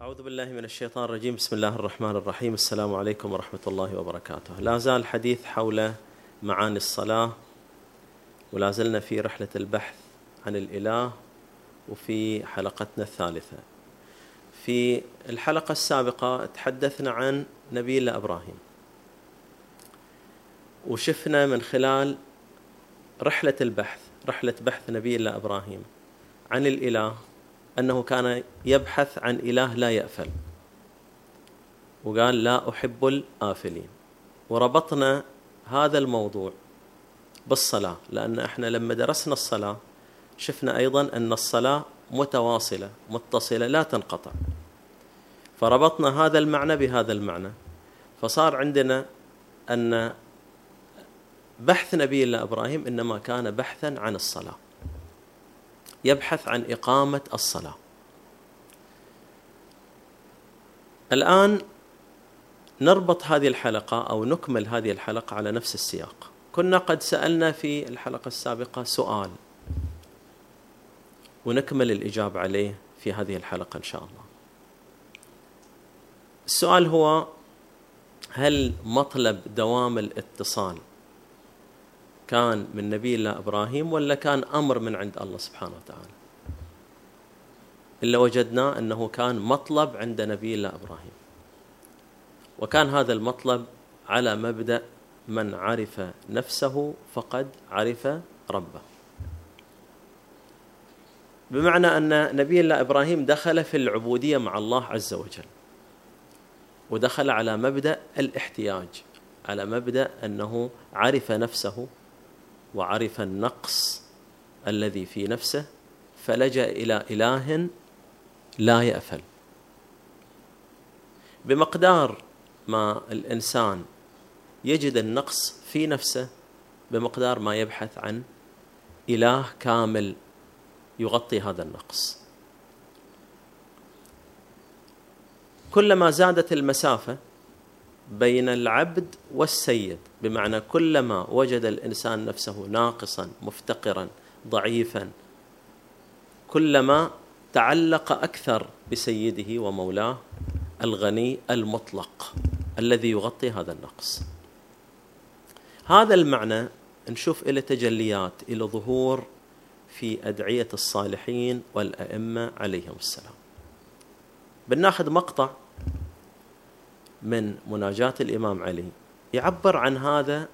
أعوذ بالله من الشيطان الرجيم. بسم الله الرحمن الرحيم. السلام عليكم ورحمة الله وبركاته. لا زال الحديث حول معاني الصلاة ولا زلنا في رحلة البحث عن الإله وفي حلقتنا الثالثة. في الحلقة السابقة تحدثنا عن نبي الله إبراهيم. وشفنا من خلال رحلة البحث رحلة بحث نبي الله إبراهيم عن الإله. أنه كان يبحث عن إله لا يأفل. وقال لا أحب الآفلين. وربطنا هذا الموضوع بالصلاة لأن إحنا لما درسنا الصلاة شفنا أيضا أن الصلاة متواصلة متصلة لا تنقطع. فربطنا هذا المعنى بهذا المعنى. فصار عندنا أن بحث نبي الله إبراهيم إنما كان بحثا عن الصلاة. يبحث عن إقامة الصلاة. الآن نربط هذه الحلقة أو نكمل هذه الحلقة على نفس السياق. كنا قد سألنا في الحلقة السابقة سؤال ونكمل الإجابة عليه في هذه الحلقة إن شاء الله. السؤال هو هل مطلب دوام الاتصال كان من نبي الله إبراهيم ولا كان أمر من عند الله سبحانه وتعالى؟ إلا وجدنا أنه كان مطلب عند نبي الله إبراهيم. وكان هذا المطلب على مبدأ من عرف نفسه فقد عرف ربه. بمعنى أن نبي الله إبراهيم دخل في العبودية مع الله عز وجل ودخل على مبدأ الاحتياج على مبدأ أنه عرف نفسه وعرف النقص الذي في نفسه فلجأ إلى إله لا يأفل. بمقدار ما الإنسان يجد النقص في نفسه بمقدار ما يبحث عن إله كامل يغطي هذا النقص. كلما زادت المسافة بين العبد والسيد بمعنى كلما وجد الإنسان نفسه ناقصا مفتقرا ضعيفا كلما تعلق أكثر بسيده ومولاه الغني المطلق الذي يغطي هذا النقص. هذا المعنى نشوف إلى تجليات إلى ظهور في أدعية الصالحين والأئمة عليهم السلام. بناخذ مقطع من مناجاة الإمام علي. يعبر عن هذا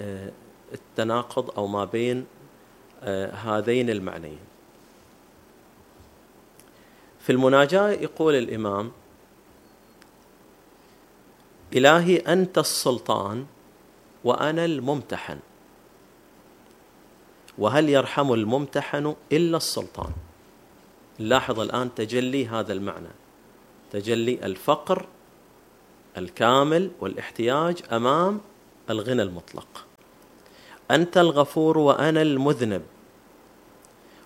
آه، التناقض أو ما بين آه، هذين المعنيين. في المناجاة يقول الإمام إلهي أنت السلطان وأنا الممتحن. وهل يرحم الممتحن إلا السلطان؟ لاحظ الآن تجلي هذا المعنى. تجلي الفقر الكامل والاحتياج أمام الغنى المطلق. أنت الغفور وأنا المذنب.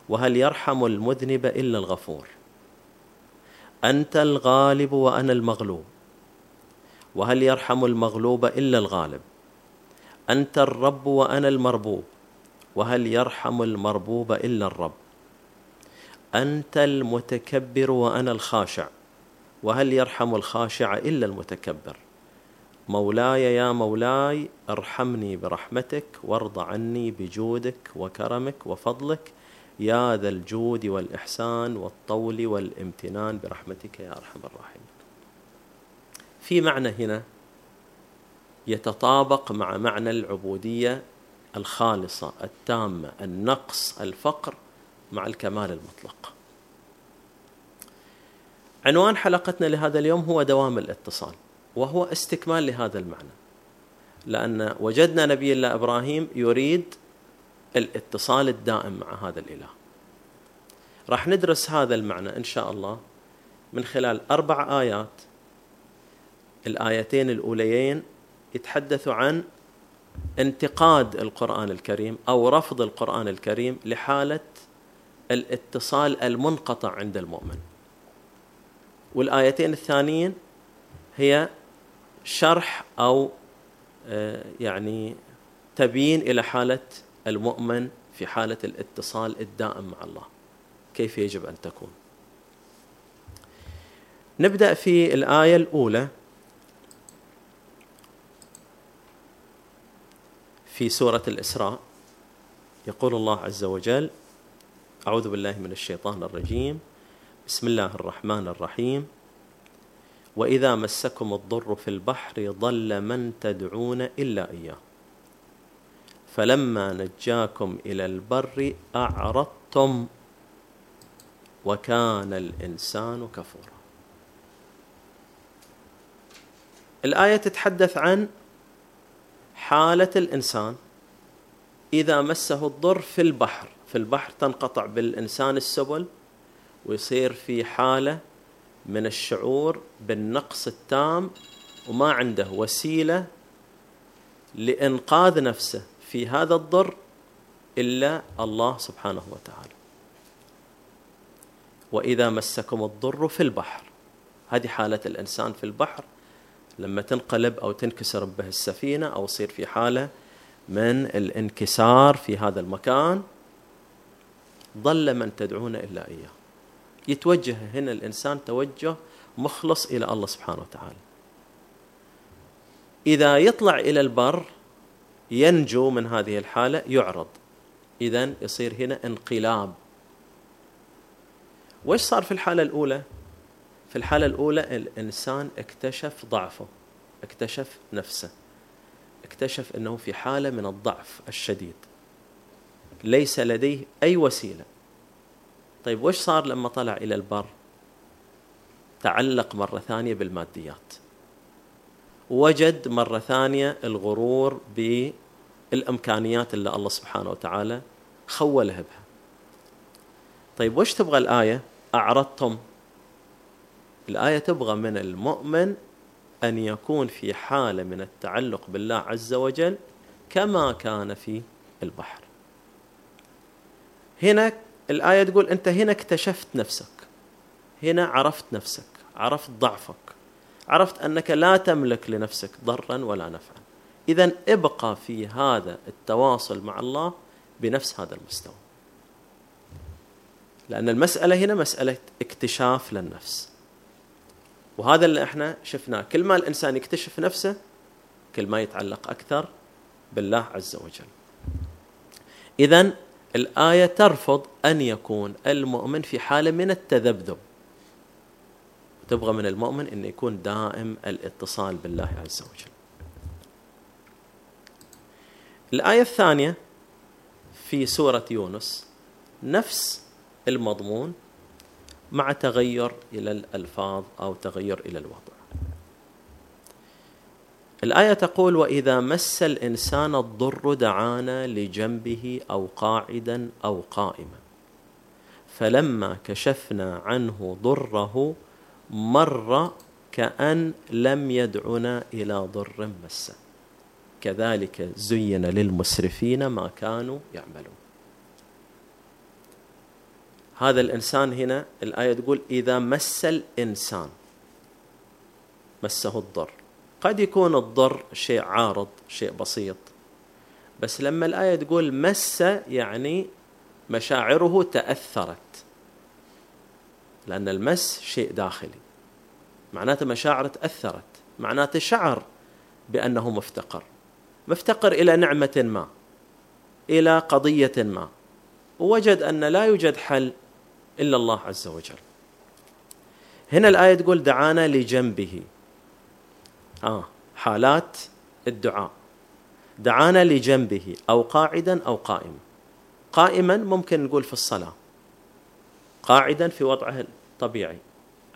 وهل يرحم المذنب إلا الغفور؟ أنت الغالب وأنا المغلوب. وهل يرحم المغلوب إلا الغالب؟ أنت الرب وأنا المربوب. وهل يرحم المربوب إلا الرب؟ أنت المتكبر وأنا الخاشع. وهل يرحم الخاشع إلا المتكبر؟ مولاي يا مولاي ارحمني برحمتك وارض عني بجودك وكرمك وفضلك يا ذا الجود والإحسان والطول والامتنان برحمتك يا أرحم الراحمين. في معنى هنا يتطابق مع معنى العبودية الخالصة التامة النقص الفقر مع الكمال المطلق. عنوان حلقتنا لهذا اليوم هو دوام الاتصال وهو استكمال لهذا المعنى. لأن وجدنا نبي الله إبراهيم يريد الاتصال الدائم مع هذا الإله. راح ندرس هذا المعنى إن شاء الله من خلال أربع آيات. الآيتين الأوليين يتحدث عن انتقاد القرآن الكريم أو رفض القرآن الكريم لحالة الاتصال المنقطع عند المؤمن. والآيتين الثانيين هي شرح أو آه، يعني تبيين إلى حالة المؤمن في حالة الاتصال الدائم مع الله. كيف يجب أن تكون؟ نبدأ في الآية الأولى في سورة الإسراء. يقول الله عز وجل أعوذ بالله من الشيطان الرجيم. بسم الله الرحمن الرحيم. وإذا مسكم الضر في البحر ضل من تدعون إلا إياه. فلما نجاكم إلى البر أعرضتم وكان الإنسان كفورا. الآية تتحدث عن حالة الإنسان. إذا مسه الضر في البحر في البحر تنقطع بالإنسان السبل ويصير في حالة من الشعور بالنقص التام وما عنده وسيلة لإنقاذ نفسه في هذا الضر إلا الله سبحانه وتعالى. وإذا مسكم الضر في البحر هذه حالة الإنسان في البحر لما تنقلب أو تنكسر به السفينة أو يصير في حالة من الانكسار في هذا المكان ضل من تدعون إلا إياه. يتوجه هنا الإنسان توجه مخلص إلى الله سبحانه وتعالى. إذا يطلع إلى البر ينجو من هذه الحالة يعرض. إذا يصير هنا انقلاب. وش صار في الحالة الأولى؟ في الحالة الأولى الإنسان اكتشف ضعفه اكتشف نفسه اكتشف أنه في حالة من الضعف الشديد. ليس لديه أي وسيلة. طيب وش صار لما طلع إلى البر؟ تعلق مرة ثانية بالماديات. وجد مرة ثانية الغرور بالإمكانيات اللي الله سبحانه وتعالى خوله بها. طيب وش تبغى الآية؟ أعرضتم. الآية تبغى من المؤمن أن يكون في حالة من التعلق بالله عز وجل كما كان في البحر. هنا الآية تقول أنت هنا اكتشفت نفسك. هنا عرفت نفسك عرفت ضعفك. عرفت أنك لا تملك لنفسك ضرا ولا نفعا. إذا ابقى في هذا التواصل مع الله بنفس هذا المستوى. لأن المسألة هنا مسألة اكتشاف للنفس. وهذا اللي إحنا شفناه. كل ما الإنسان يكتشف نفسه كل ما يتعلق أكثر بالله عز وجل. إذا الآية ترفض أن يكون المؤمن في حالة من التذبذب. تبغى من المؤمن أن يكون دائم الاتصال بالله عز وجل. الآية الثانية في سورة يونس نفس المضمون مع تغير إلى الألفاظ أو تغير إلى الوضع. الآية تقول وإذا مس الإنسان الضر دعانا لجنبه أو قاعدا أو قائما فلما كشفنا عنه ضره مر كأن لم يدعنا إلى ضر مسه كذلك زين للمسرفين ما كانوا يعملون. هذا الإنسان هنا الآية تقول إذا مس الإنسان مسه الضر. قد يكون الضر شيء عارض شيء بسيط. بس لما الآية تقول مس يعني مشاعره تأثرت. لأن المس شيء داخلي. معناته مشاعره تأثرت. معناته شعر بأنه مفتقر. مفتقر إلى نعمة ما. إلى قضية ما. ووجد أن لا يوجد حل إلا الله عز وجل. هنا الآية تقول دعانا لجنبه. آه. حالات الدعاء. دعانا لجنبه أو قاعدا أو قائما قائما ممكن نقول في الصلاة. قاعدا في وضعه الطبيعي.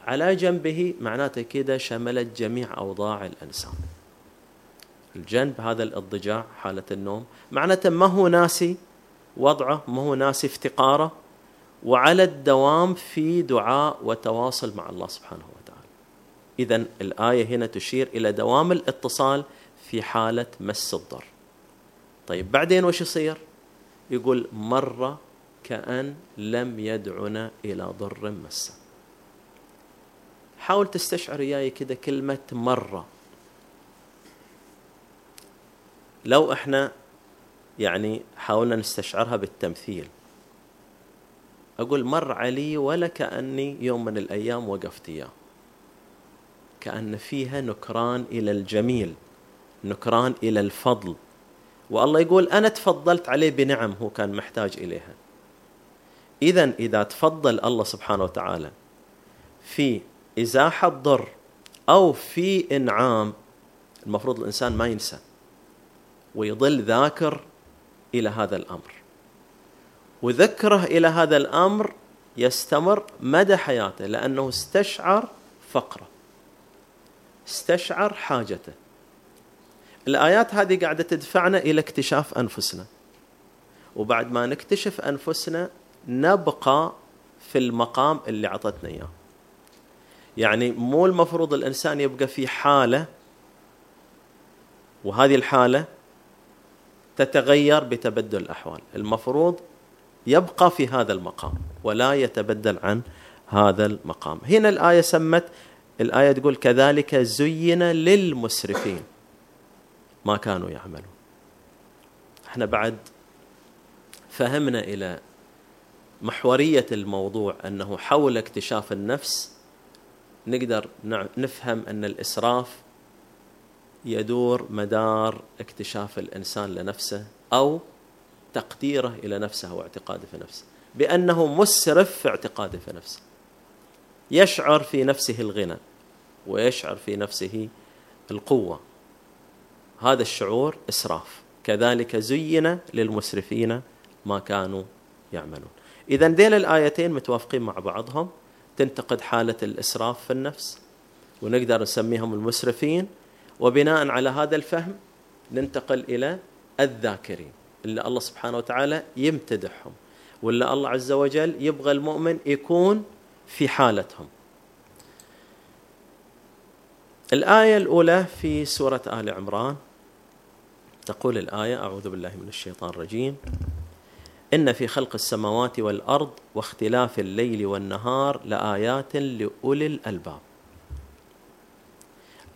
على جنبه معناته كده شملت جميع أوضاع الإنسان. الجنب هذا الاضطجاع حالة النوم معناته ما هو ناسي وضعه ما هو ناسي افتقاره وعلى الدوام في دعاء وتواصل مع الله سبحانه وتعالى. إذا الآية هنا تشير إلى دوام الاتصال في حالة مس الضر. طيب بعدين وش يصير؟ يقول مرة كأن لم يدعنا إلى ضر مسه حاول تستشعر إياي كده كلمة مرة لو إحنا يعني حاولنا نستشعرها بالتمثيل. أقول مر علي ولا كأني يوم من الأيام وقفت إياه. كأن فيها نكران إلى الجميل نكران إلى الفضل. والله يقول أنا تفضلت عليه بنعم هو كان محتاج إليها. إذا إذا تفضل الله سبحانه وتعالى في إزاحة ضر أو في إنعام المفروض الإنسان ما ينسى ويظل ذاكر إلى هذا الأمر. وذكره إلى هذا الأمر يستمر مدى حياته لأنه استشعر فقره. استشعر حاجته. الآيات هذه قاعدة تدفعنا إلى اكتشاف أنفسنا. وبعد ما نكتشف أنفسنا نبقى في المقام اللي عطتنا إياه. يعني مو المفروض الإنسان يبقى في حالة وهذه الحالة تتغير بتبدل الأحوال. المفروض يبقى في هذا المقام ولا يتبدل عن هذا المقام. هنا الآية سمت الآية تقول كذلك زين للمسرفين. ما كانوا يعملون. إحنا بعد فهمنا إلى محورية الموضوع أنه حول اكتشاف النفس نقدر نفهم أن الإسراف يدور مدار اكتشاف الإنسان لنفسه أو تقديره إلى نفسه واعتقاده في نفسه. بأنه مسرف في اعتقاده في نفسه. يشعر في نفسه الغنى. ويشعر في نفسه القوة. هذا الشعور إسراف. كذلك زين للمسرفين ما كانوا يعملون. إذا ذيل الآيتين متوافقين مع بعضهم. تنتقد حالة الإسراف في النفس ونقدر نسميهم المسرفين. وبناء على هذا الفهم ننتقل إلى الذاكرين اللي الله سبحانه وتعالى يمتدحهم ولا الله عز وجل يبغى المؤمن يكون في حالتهم. الآية الأولى في سورة آل عمران. تقول الآية أعوذ بالله من الشيطان الرجيم. إن في خلق السماوات والأرض واختلاف الليل والنهار لآيات لأولي الألباب.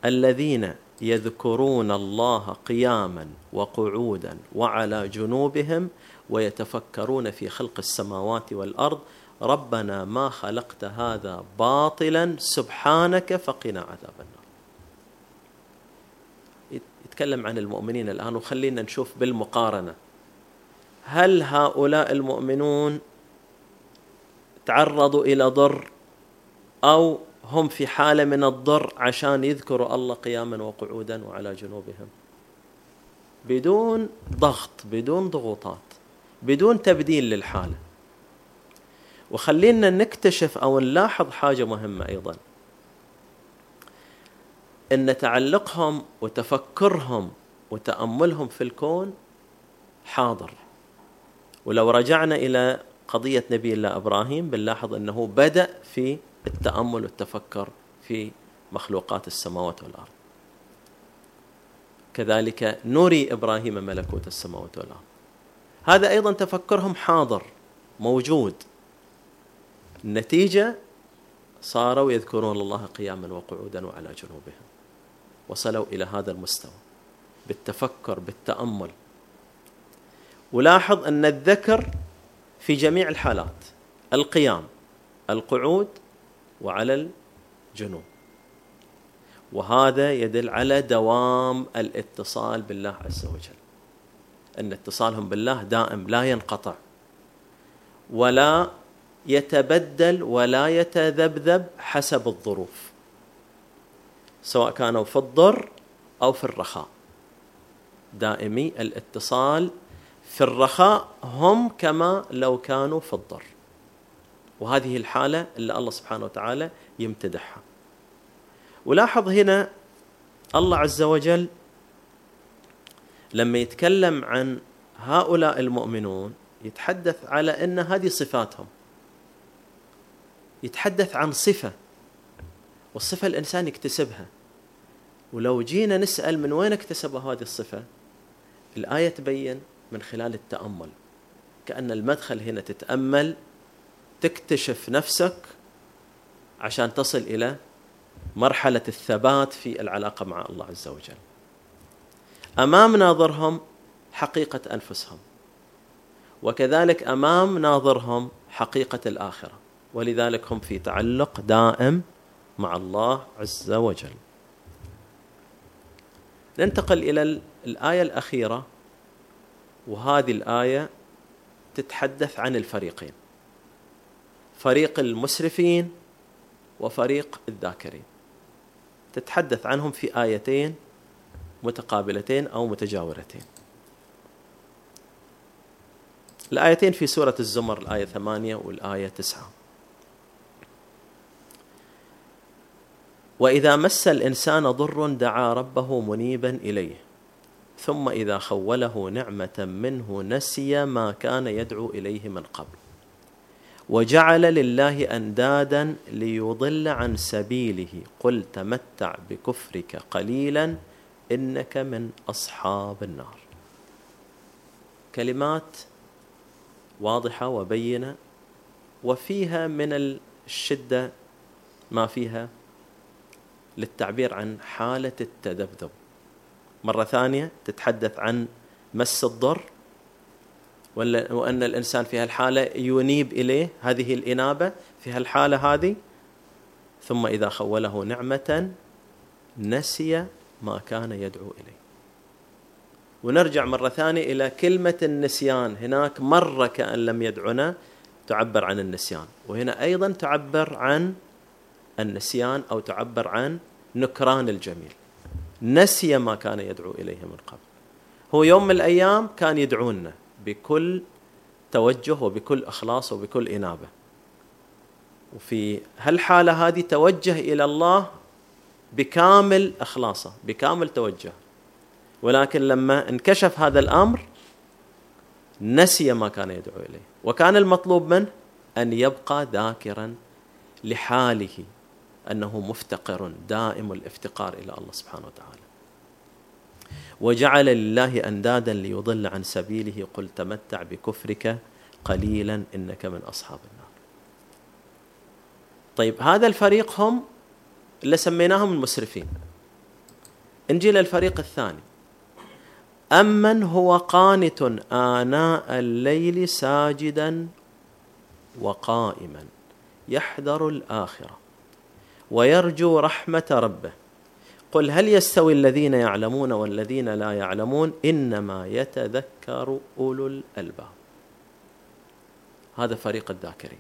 الذين يذكرون الله قياما وقعودا وعلى جنوبهم ويتفكرون في خلق السماوات والأرض ربنا ما خلقت هذا باطلا سبحانك فقنا عذاب النار. يتكلم عن المؤمنين الآن وخلينا نشوف بالمقارنة. هل هؤلاء المؤمنون تعرضوا إلى ضر أو هم في حالة من الضر عشان يذكروا الله قياما وقعودا وعلى جنوبهم؟ بدون ضغط بدون ضغوطات بدون تبديل للحالة. وخلينا نكتشف أو نلاحظ حاجة مهمة أيضا. إن تعلقهم وتفكرهم وتأملهم في الكون حاضر. ولو رجعنا إلى قضية نبي الله إبراهيم بنلاحظ إنه بدأ في التأمل والتفكر في مخلوقات السماوات والأرض. كذلك نري إبراهيم ملكوت السماوات والأرض. هذا أيضا تفكرهم حاضر موجود. النتيجة صاروا يذكرون الله قياما وقعودا وعلى جنوبهم. وصلوا إلى هذا المستوى بالتفكر بالتأمل. ولاحظ أن الذكر في جميع الحالات القيام القعود وعلى الجنوب. وهذا يدل على دوام الاتصال بالله عز وجل. أن اتصالهم بالله دائم لا ينقطع. ولا يتبدل ولا يتذبذب حسب الظروف. سواء كانوا في الضر أو في الرخاء. دائمي الاتصال في الرخاء هم كما لو كانوا في الضر. وهذه الحالة اللي الله سبحانه وتعالى يمتدحها. ولاحظ هنا الله عز وجل لما يتكلم عن هؤلاء المؤمنون يتحدث على إن هذه صفاتهم. يتحدث عن صفة والصفة الإنسان يكتسبها ولو جينا نسأل من وين اكتسب هذه الصفة الآية تبين من خلال التأمل كأن المدخل هنا تتأمل تكتشف نفسك عشان تصل إلى مرحلة الثبات في العلاقة مع الله عز وجل. أمام ناظرهم حقيقة أنفسهم. وكذلك أمام ناظرهم حقيقة الآخرة، ولذلك هم في تعلق دائم مع الله عز وجل. ننتقل إلى الآية الأخيرة وهذه الآية تتحدث عن الفريقين فريق المسرفين وفريق الذاكرين. تتحدث عنهم في آيتين متقابلتين أو متجاورتين. الآيتين في سورة الزمر الآية ثمانية والآية تسعة. وإذا مس الإنسان ضر دعا ربه منيبا إليه ثم إذا خوله نعمة منه نسي ما كان يدعو إليه من قبل. وجعل لله أندادا ليضل عن سبيله قل تمتع بكفرك قليلا إنك من أصحاب النار. كلمات واضحة وبينة وفيها من الشدة ما فيها للتعبير عن حالة التذبذب. مرة ثانية تتحدث عن مس الضر وأن الإنسان في هالحالة ينيب إليه هذه الإنابة في هالحالة هذه ثم إذا خوله نعمة نسي ما كان يدعو إليه. ونرجع مرة ثانية إلى كلمة النسيان. هناك مرة كأن لم يدعنا تعبر عن النسيان وهنا أيضا تعبر عن النسيان أو تعبر عن نكران الجميل. نسي ما كان يدعو إليه من قبل. هو يوم من الأيام كان يدعونا بكل توجه وبكل إخلاص وبكل إنابة. وفي هالحالة هذه توجه إلى الله بكامل إخلاصه بكامل توجه ولكن لما انكشف هذا الأمر نسي ما كان يدعو إليه. وكان المطلوب منه أن يبقى ذاكرا لحاله. أنه مفتقر دائم الافتقار إلى الله سبحانه وتعالى. وجعل لله أندادا ليضل عن سبيله قل تمتع بكفرك قليلا إنك من أصحاب النار. طيب هذا الفريق هم اللي سميناهم المسرفين. نجي للفريق الثاني. أمن هو قانت آناء الليل ساجدا وقائما يحذر الآخرة. ويرجو رحمة ربه. قل هل يستوي الذين يعلمون والذين لا يعلمون؟ إنما يتذكر أولو الألباب. هذا فريق الذاكرين.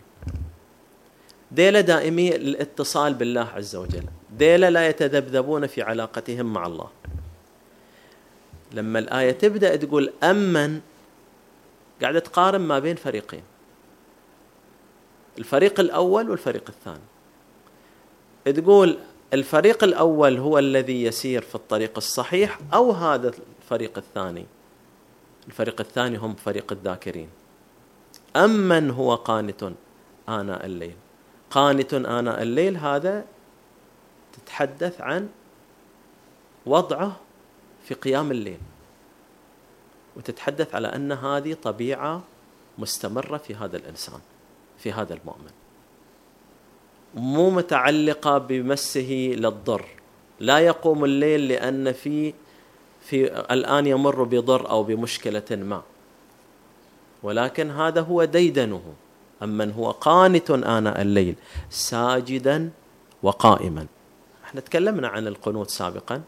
ديلة دائمي الاتصال بالله عز وجل. ديلة لا يتذبذبون في علاقتهم مع الله. لما الآية تبدأ تقول أمن قاعدة تقارن ما بين فريقين. الفريق الأول والفريق الثاني. تقول الفريق الأول هو الذي يسير في الطريق الصحيح أو هذا الفريق الثاني؟ الفريق الثاني هم فريق الذاكرين. أمن هو قانت آناء الليل. قانت آناء الليل هذا تتحدث عن وضعه في قيام الليل. وتتحدث على أن هذه طبيعة مستمرة في هذا الإنسان في هذا المؤمن. مو متعلقة بمسه للضر. لا يقوم الليل لأن في في الآن يمر بضر أو بمشكلة ما. ولكن هذا هو ديدنه. أمن هو قانت آناء الليل ساجدا وقائما. إحنا تكلمنا عن القنوت سابقا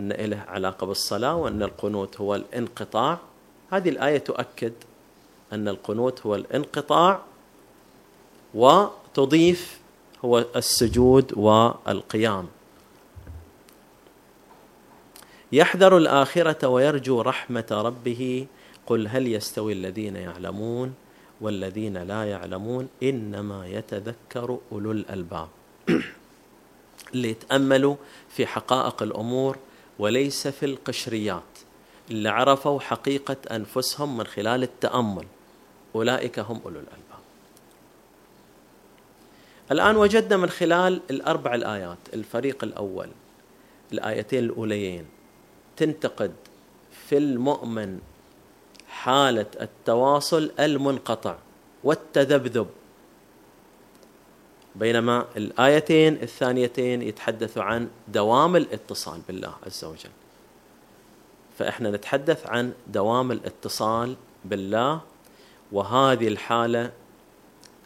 أن له علاقة بالصلاة وأن القنوت هو الانقطاع. هذه الآية تؤكد أن القنوت هو الانقطاع وتضيف هو السجود والقيام. يحذر الآخرة ويرجو رحمة ربه. قل هل يستوي الذين يعلمون والذين لا يعلمون؟ إنما يتذكر أولو الألباب. اللي يتأملوا في حقائق الأمور وليس في القشريات. اللي عرفوا حقيقة أنفسهم من خلال التأمل. أولئك هم أولو الألباب. الآن وجدنا من خلال الأربع الآيات الفريق الأول الآيتين الأوليين تنتقد في المؤمن حالة التواصل المنقطع والتذبذب بينما الآيتين الثانيتين يتحدثوا عن دوام الاتصال بالله عز وجل. فإحنا نتحدث عن دوام الاتصال بالله وهذه الحالة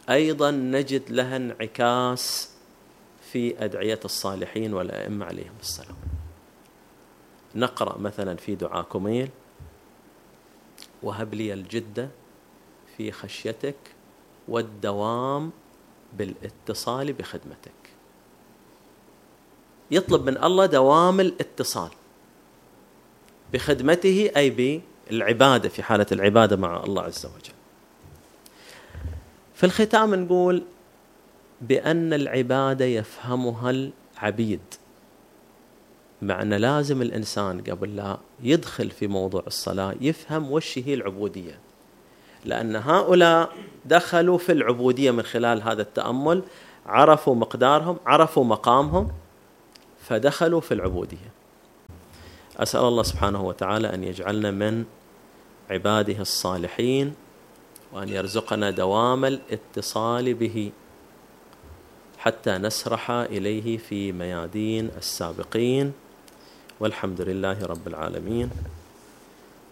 أيضا نجد لها انعكاس في أدعية الصالحين والأئمة عليهم السلام نقرأ مثلا في دعاء كميل وهب لي الجدة في خشيتك والدوام بالاتصال بخدمتك يطلب من الله دوام الاتصال بخدمته أي بالعبادة في حالة العبادة مع الله عز وجل. في الختام نقول بأن العبادة يفهمها العبيد معنى لازم الإنسان قبل لا يدخل في موضوع الصلاة يفهم وش هي العبودية. لأن هؤلاء دخلوا في العبودية من خلال هذا التأمل عرفوا مقدارهم، عرفوا مقامهم فدخلوا في العبودية. أسأل الله سبحانه وتعالى أن يجعلنا من عباده الصالحين وأن يرزقنا دوام الاتصال به حتى نسرح إليه في ميادين السابقين. والحمد لله رب العالمين.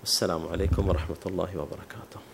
السلام عليكم ورحمة الله وبركاته.